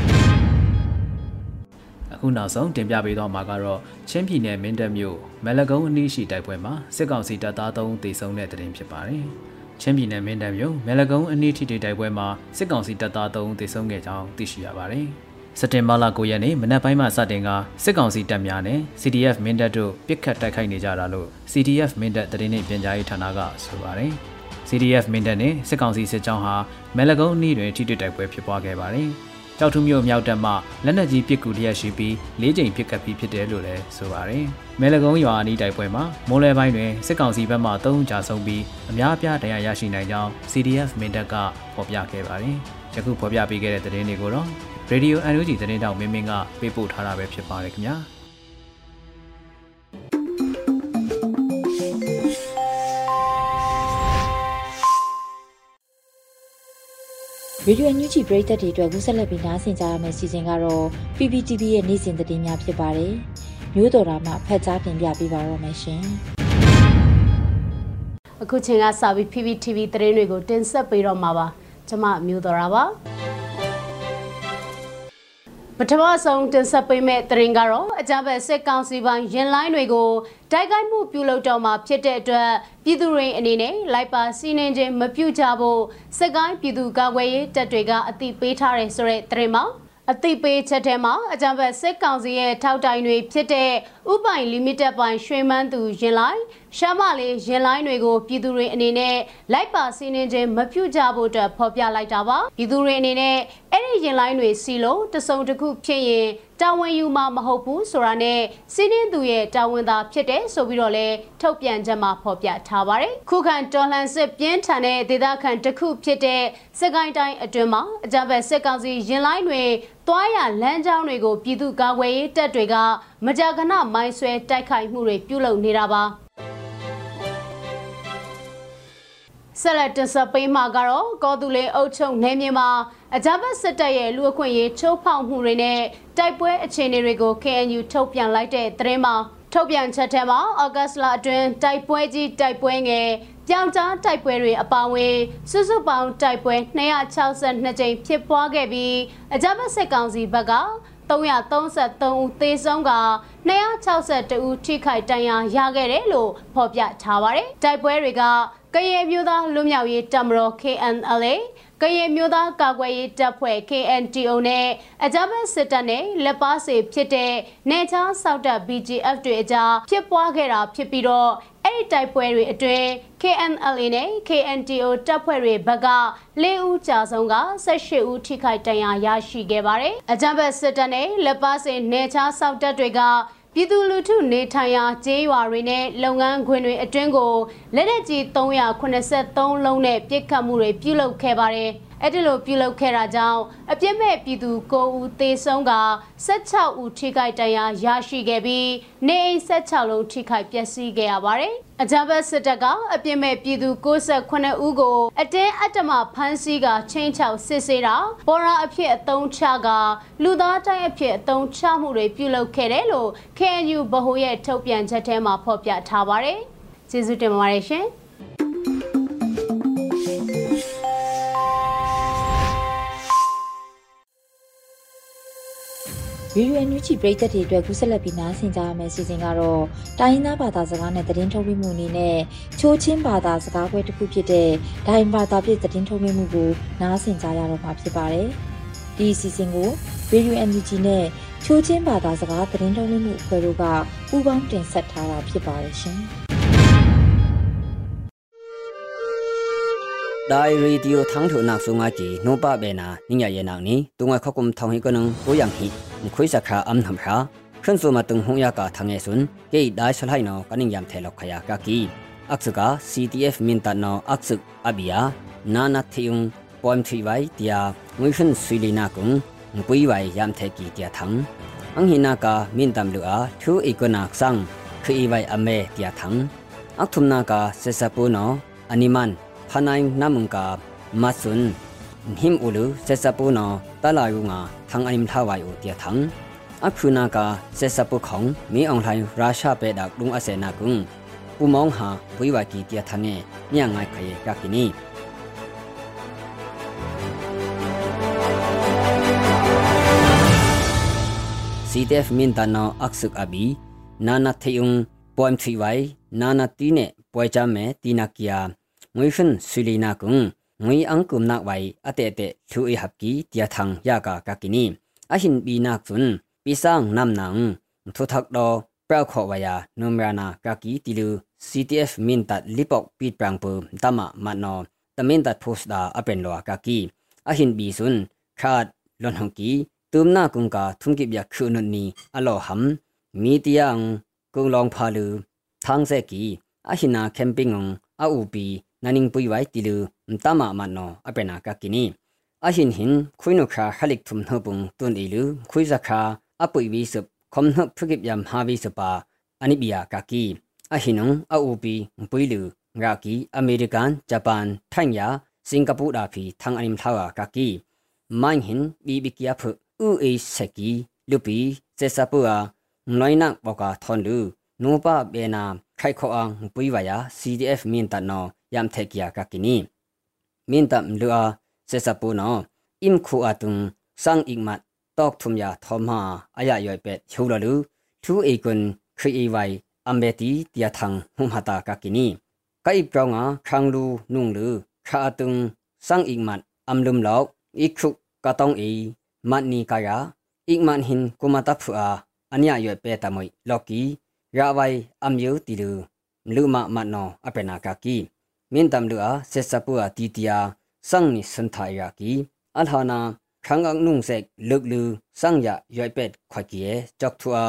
အခုနောက်ဆုံးတင်ပြပေးတော့မှာကတော့ချင်းပြည်နယ်မင်းတပ်မြို့မဲလကုန်းအနီးရှိတိုက်ပွဲမှာစစ်ကောင်စီတပ်သား3ဦးသေဆုံးတဲ့တဲ့တင်ဖြစ်ပါတယ်။ချင်းပြည်နယ်မင်းတပ်မြို့မဲလကုန်းအနီးထိတိုက်ပွဲမှာစစ်ကောင်စီတပ်သား3ဦးသေဆုံးခဲ့ကြောင်းသိရှိရပါတယ်။စက်တင်ဘာလ9ရက်နေ့မနက်ပိုင်းမှာစတင်ကစစ်ကောင်စီတပ်များနဲ့ CDF မင်းတပ်တို့ပစ်ခတ်တိုက်ခိုက်နေကြတာလို့ CDF မင်းတပ်တရင်နှင့်ပြန်ကြားရေးဌာနကဆိုပါတယ်။ CDF မင်းတပ်နဲ့စစ်ကောင်စီစစ်ကြောင်းဟာမဲလကုန်းအနီးတွင်ထိတွေ့တိုက်ပွဲဖြစ်ပွားခဲ့ပါတယ်။ ကြောက်ထုမြို့မြောက်တပ်မှလက်နက်ကြီးပစ်ကူလျက်ရှိပြီး၄ကြိမ်ပစ်ကပ်ပြီးဖြစ်တယ်လို့လည်းဆိုပါတယ်။မဲလကုန်းရွာအနီးတိုက်ပွဲမှာမိုးလဲပိုင်းတွင်စစ်ကောင်စီဘက်မှ၃ဦးကြာဆုံးပြီးအများအပြားဒဏ်ရာရရှိနိုင်ကြောင်း CDF မင်းတပ်ကဖော်ပြခဲ့ပါတယ်။ယခုဖော်ပြပေးခဲ့တဲ့သတင်းတွေကိုတော့ Radio NUG သတင်းတောက်မင်းမင်းကပေးပို့ထားတာပဲဖြစ်ပါတယ်ခင်ဗျာ။ ရေဒီယိုညူချီပရိသတ်တွေအတွက်ကူးဆက်လက်ပြီးနားဆင်ကြရမယ့်စီစဉ်ကတော့ PPTV ရဲ့နေ့စဉ်သတင်းများဖြစ်ပါတယ်။မျိုးတော်တာမှဖတ်ကြားတင်ပြပေးပါရမရှင်။အခုချိန်ကစပြီး PPTV သတင်းတွေကိုတင်ဆက်ပေးတော့မှာပါ။ကျွန်မမျိုးတော်တာပါ။ ပထမဆုံးတင်ဆက်ပေးမယ့်သတင်းကတော့အကြမ်းဖက်စစ်ကောင်စီပိုင်းရင်လိုင်းတွေကိုတိုက်ခိုက်မှုပြုလုပ်တော့မှာဖြစ်တဲ့အတွက်ပြည်သူတွေအနေနဲ့လိုက်ပါစီးနှင်းခြင်းမပြုကြဖို့စစ်ကိုင်းပြည်သူကာကွယ်ရေးတပ်တွေကအသိပေးထားတယ်ဆိုတဲ့သတင်းမှာအသိပေးချက်ထဲမှာအကြံဖက်စစ်ကောင်စီရဲ့ထောက်တိုင်တွေဖြစ်တဲ့ဥပိုင်လီမိတက်ပိုင်ရွှေမန်းသူရင်လိုက် ရှမ်းမလေးရင်လိုင်းတွေကိုပြည်သူတွေအနေနဲ့လိုက်ပါစီးနှင်းခြင်းမပြုကြဖို့အတွက်ဖော်ပြလိုက်တာပါပြည်သူတွေအနေနဲ့အဲ့ဒီရင်လိုင်းတွေစီလို့တစုံတစ်ခုဖြစ်ရင်တာဝန်ယူမှာမဟုတ်ဘူးဆိုတာနဲ့စီးနှင်းသူရဲ့တာဝန်သာဖြစ်တယ်ဆိုပြီးတော့လဲထုတ်ပြန်ချက်မှာဖော်ပြထားပါတယ်ခုခံတော်လှန်စစ်ပြင်းထန်တဲ့ဒေသခံတစ်ခုဖြစ်တဲ့စစ်ကိုင်းတိုင်းအတွင်းမှာအကြမ်းဖက်စစ်ကောင်စီရင်လိုင်းတွေတွားရလမ်းကြောင်းတွေကိုပြည်သူ့ကာကွယ်ရေးတပ်တွေကမကြာခဏမိုင်းဆွဲတိုက်ခိုက်မှုတွေပြုလုပ်နေတာပါ ဆက်လက်တင်ဆက်ပေးမှာကတော့ကောသူလေးအုပ်ချုပ်နေမြေမှာအကြမ်းဖက်စစ်တပ်ရဲ့လူအခွင့်ရေးချိုးဖောက်မှုတွေနဲ့တိုက်ပွဲအခြေအနေတွေကို KNU ထုတ်ပြန်လိုက်တဲ့သတင်းမှာထုတ်ပြန်ချက်ထဲမှာဩဂတ်စ်လအတွင်းတိုက်ပွဲကြီးတိုက်ပွဲငယ်ပြောင်ကြားတိုက်ပွဲတွေအပါအဝင်စုစုပေါင်းတိုက်ပွဲ262ကြိမ်ဖြစ်ပွားခဲ့ပြီးအကြမ်းဖက်စစ်ကောင်စီဘက်က333ဦးသေဆုံးက262ဦးထိခိုက်ဒဏ်ရာရခဲ့တယ်လို့ဖော်ပြထားပါတယ်။တိုက်ပွဲတွေက ကရင်မျိုးသားလူမျိုးရေးတပ်မတော် KNLA ကရင်မျိုးသားကာကွယ်ရေးတပ်ဖွဲ့ KNTO နဲ့အကြမ်းဖက်စစ်တပ်နဲ့လက်ပါစီဖြစ်တဲ့နေချားစောက်တပ် BGF တွေအကြားဖြစ်ပွားခဲ့တာဖြစ်ပြီးတော့အဲ့ဒီတိုက်ပွဲတွေအတွင်း KNLA နဲ့ KNTO တပ်ဖွဲ့တွေဘက်က၄ဦးကြာဆုံးက18ဦးထိခိုက်ဒဏ်ရာရရှိခဲ့ပါတယ်။အကြမ်းဖက်စစ်တပ်နဲ့လက်ပါစီနေချားစောက်တပ်တွေက ပြည်သူလူထုနေထိုင်ရာကျေးရွာတွေနဲ့လုပ်ငန်းခွင်တွေအတွင်းကိုလက်နက်ကြီး383လုံးနဲ့ပြစ်ခတ်မှုတွေပြုလုပ်ခဲ့ပါတယ်။ အဲ့ဒီလိုပြုလုပ်ခဲ့တာကြောင့်အပြစ်မဲ့ပြည်သူ9ဦးသေဆုံးက16ဦးထိခိုက်ဒဏ်ရာရရှိခဲ့ပြီးနေအိမ်16လုံးထိခိုက်ပျက်စီးခဲ့ရပါတယ်။အကြမ်းဖက်စစ်တပ်ကအပြစ်မဲ့ပြည်သူ68ဦးကိုအတင်းအတ္တမဖမ်းဆီးကချင်းချောက်စစ်ဆေးတာပေါ်ရာအဖြစ်အသုံးချကလူသားတိုင်းအဖြစ်အသုံးချမှုတွေပြုလုပ်ခဲ့တယ်လို့ KNU ဗဟိုရဲ့ထုတ်ပြန်ချက်ထဲမှာဖော်ပြထားပါတယ်။ကျေးဇူးတင်ပါတယ်ရှင်။ ရေရွယ်ညူချီပရိသတ်တွေအတွက်ကူးဆက်လက်ပြီးနားဆင်ကြရမယ့်စီစဉ်ကတော့တိုင်းရင်းသားဘာသာစကားနဲ့သတင်းထုတ်လွှင့်မှုအနေနဲ့ချိုးချင်းဘာသာစကားခွဲတစ်ခုဖြစ်တဲ့ဒိုင်ဘာသာဖြစ်သတင်းထုတ်လွှင့်မှုကိုနားဆင်ကြရတော့မှာဖြစ်ပါတယ်။ဒီစီစဉ်ကိုရေရွယ်ညူချီနဲ့ချိုးချင်းဘာသာစကားသတင်းထုတ်လွှင့်မှုအဖွဲ့တို့ကပူးပေါင်းတင်ဆက်ထားတာဖြစ်ပါတယ်ရှင်။ဒိုင်ရီဒီယိုထန်းထုနက်ဆုငါကြီးနိုပါဘေနာနိညာယေနောင်နီတုငါခကုမ်ထောင်းဟိကနုံကိုယံဟိ ခွိစခရာအမ်နမ်ရာခန်စုမတုံဟုံယကာသငေဆွန်းကေဒိုင်ဆလိုင်နောကနင်ယမ်ထေလောက်ခယာကာကီအက္စကာ CTF မင်တနောအက္စအဘီယာနာနာသီယုံပွမ်ချီဝိုင်တီယာငွေရှင်ဆွီလီနာကုံငပွိဝိုင်ယမ်ထေကီတီယာသံအင်ဟီနာကာမင်တမ်လူအာထူအီကနာခန်းခီဝိုင်အမေတီယာသံအထုမနာကာဆေဆပူနောအနီမန်ဖနိုင်းနမုံကာမဆွန်းဟိမ်အူလူဆေဆပူနော တလာယုံငါထန်အိမ်ထဝိုင်အိုတီထန်အခုနာကစေစပုခေါင်မီအောင်လှိုင်းရုရှားပေဒါကုံအစေနာကုံဥမောင်းဟာဝိဝကီတီထန်ငယ်ညငိုင်ခရေကကိနီစီတီအက်ဖ်မင်တနောအခဆုကအဘီနာနာထေယုံပွိုင်ထရီဝိုင်နာနာတီနေပွိုင်ချမဲတီနာကီယာငွေဖန်ဆူလီနာကုံ ငွေအန်ကုမနာဝိုင်အတေတေလူအဟပ်ကီတျာထန်ယာကာကကီနီအဟင်ဘီနာကွန်းပီဆောင်နမ်နန်ထုထက်တော့ပရခောဝါယာနုမရနာကကီတီလူ CTF မင်တတ်လီပေါက်ပီပရန်ပူတမမနောတမင်တတ်ဖို့စတာအပန်လောကကီအဟင်ဘီဆွန်းခါတ်လွန်ဟန်ကီတုမနာကုံကာထုံကိဗျာခုနုနီအလောဟမ်မီတယံကုံလောင်ဖာလူသန်းဆက်ကီအဟိနာကမ်ပင်းငအူပီနနင်းပွိဝိုင်တီလူ าอูปีนันิงปุยไว้ติลือมตามามันโนอเปนากากินีอาหินหินคุยนุคาฮัลิกทุมเฮปุงตุนอีลือคุยสักคาอปุยวิสุคมเฮพุกิบยามฮาวิสปาอันิบิยากากีอาหินงอาอูปีปุยลือรากีอเมริกันญี่ปุ่นไทยยาสิงคโปร์ดาพีทางอนิมทาวากากีมันหินบีบิกิยาพุဥအေဆက်ကီလူပီစေစပူအားနိုင်းနဘောကာထွန်လူနိုပဘေနာခိုက်ခေါအောင်ပွိဝါယာ CDF မင်တနောယမ်ထေကီယာကကီနီ มินตัมลัวเสสปูนออิมคูอาตุงสังอิกมัดตอกทุมยาทอมหาอายะยอยเป็ดฮูลลูทูเอกุนครีเอไวอัมเบตีเตียทังหุมหตากากินีไกปรองอาครังลูนุงลือคาตุงสังอิกมัดอัมลุมลอกอีครุกกะตองอีมัดนีกายาอีกมันหินกุมาตับฟูอาอันยะยอยเป็ดตะมอยลอกีราไวอัมยูติลูมลุมะมัดนออเปนากากี မင်းတမ်လူအားဆက်စပူအတီတီယာစံနိစန်ထာယာကီအလဟာနာခန်းကန်နုံဆက်လုတ်လူစံရရွိုက်ပက်ခွက်ကီရဲ့ဂျော့ထွာ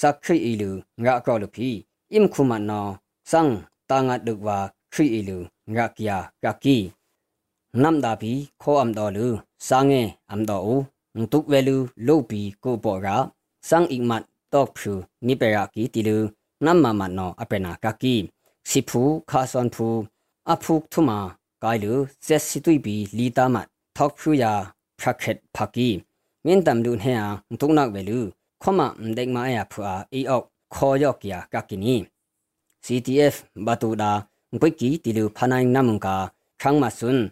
စခရီအီလူငါကောလူဖီအင်ခုမနောစံတာငတ်ဒုကဝါခရီအီလူငါကီယာကကီနမ်ဒါပီခေါ်အမ်တော်လူစာငဲအမ်တော်ဦးငတုဝဲလူလုတ်ပီကိုပေါ်ကစံအိမတ်တော့ဖြူနိပရာကီတီလူနမ်မမနောအပနာကကီစီဖူခါဆွန်ဖူ အဖုကထမကိုင်လူဇက်စီတွိပီလီတာမတ်ထောက်ဖူယာဖရက်ခက်ဖကီမင်းတမ်လူနဲ့အံတုနာဝဲလူခမမဒိမအယဖူအာအီအောက်ခေါ်ယော့ကီယာကကီနီ CTF ဘတူဒါဘွိကီတီလူဖနိုင်နမုန်ကာခန်းမဆွန်း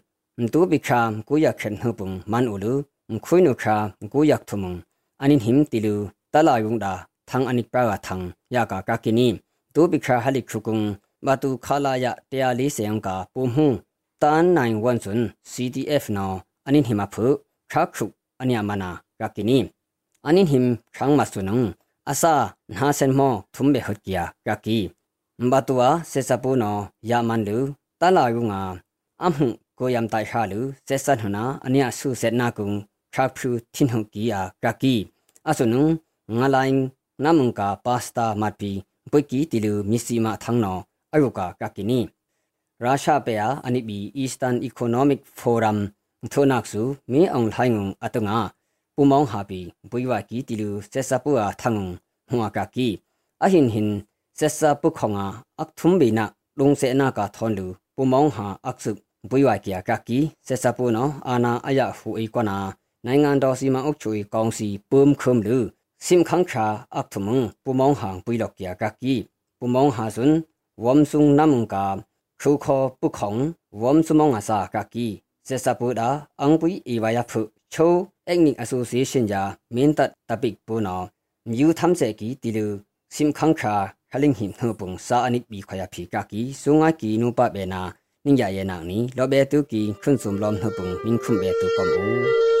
တူပိခာကိုယခင်ဟပုံမန်အိုလူခွိနုခာကိုယက်ထမုန်အနိဟင်တီလူတလာယုံဒါသံအနိပရာသံယာကာကကီနီတူပိခာဟလိခုကုံ ဘာတူခလာယတရားလေးစေယံကာပုံမှုတန်နိုင်ဝန်စွန် CTF နောအနိဟိမဖုခါခုအနိယမနာကာကိနီအနိဟင်ခန်းမဆုနုံအစာနာစန်မောထုံဘေဟတ်ကီယာကာကီဘာတူဝါစေစပူနောယာမန်လူတလာယုံငါအမှုကိုယမ်တိုင်ခါလူစေဆန်ဟနာအနိယဆုစေနာကုံခါဖူတင်ဟုကီယာကကီအဆုနုငါလိုင်းနမုန်ကာပါစတာမတ်ပီပွိကီတီလူမီစီမာသန်းနော အယုကာကကီနီရုရှားပေယာအနိဘီ Eastern Economic Forum ထိုနက်ဆူမီအောင်လှိုင်းငုံအတငါပူမောင်းဟာပီဘွိဝကီတီလူဆက်စပူအားထငုံဟွာကကီအဟင်ဟင်ဆက်စပူခေါငါအခထုံဘီနာလုံစေနာကာထွန်လူပူမောင်းဟာအခစုဘွိဝကီယာကကီဆက်စပူနောအာနာအယဟူအီကွနာနိုင်ငံတော်စီမံအုပ်ချုပ်ရေးကောင်စီပုံခုံလူစင်ခန်းခါအထမုံပူမောင်းဟန်ပွိလောက်ကျကကီပူမောင်းဟာစွန် ဝမ်ဆုငနမကခုခောပုခေါင်ဝမ်ဆုမောင်းအစာကကီစေစပူဒါအန်ပွိအီဝါယဖုချိုအက်နစ်အဆိုစီရှင်ဂျာမင်တတ်တပိကပူနောမြူသမ်စေကီတီလူစင်ခန်းခါခလင်းဟင်နှပုံစာအနိဘီခရဖီကကီဆုငါကီနုပဘေနာနင်းရရဲ့နာနီလောဘေတုကီခွန်းစုံလောမ်နှပုံမင်းခုံဘေတုကမ်အို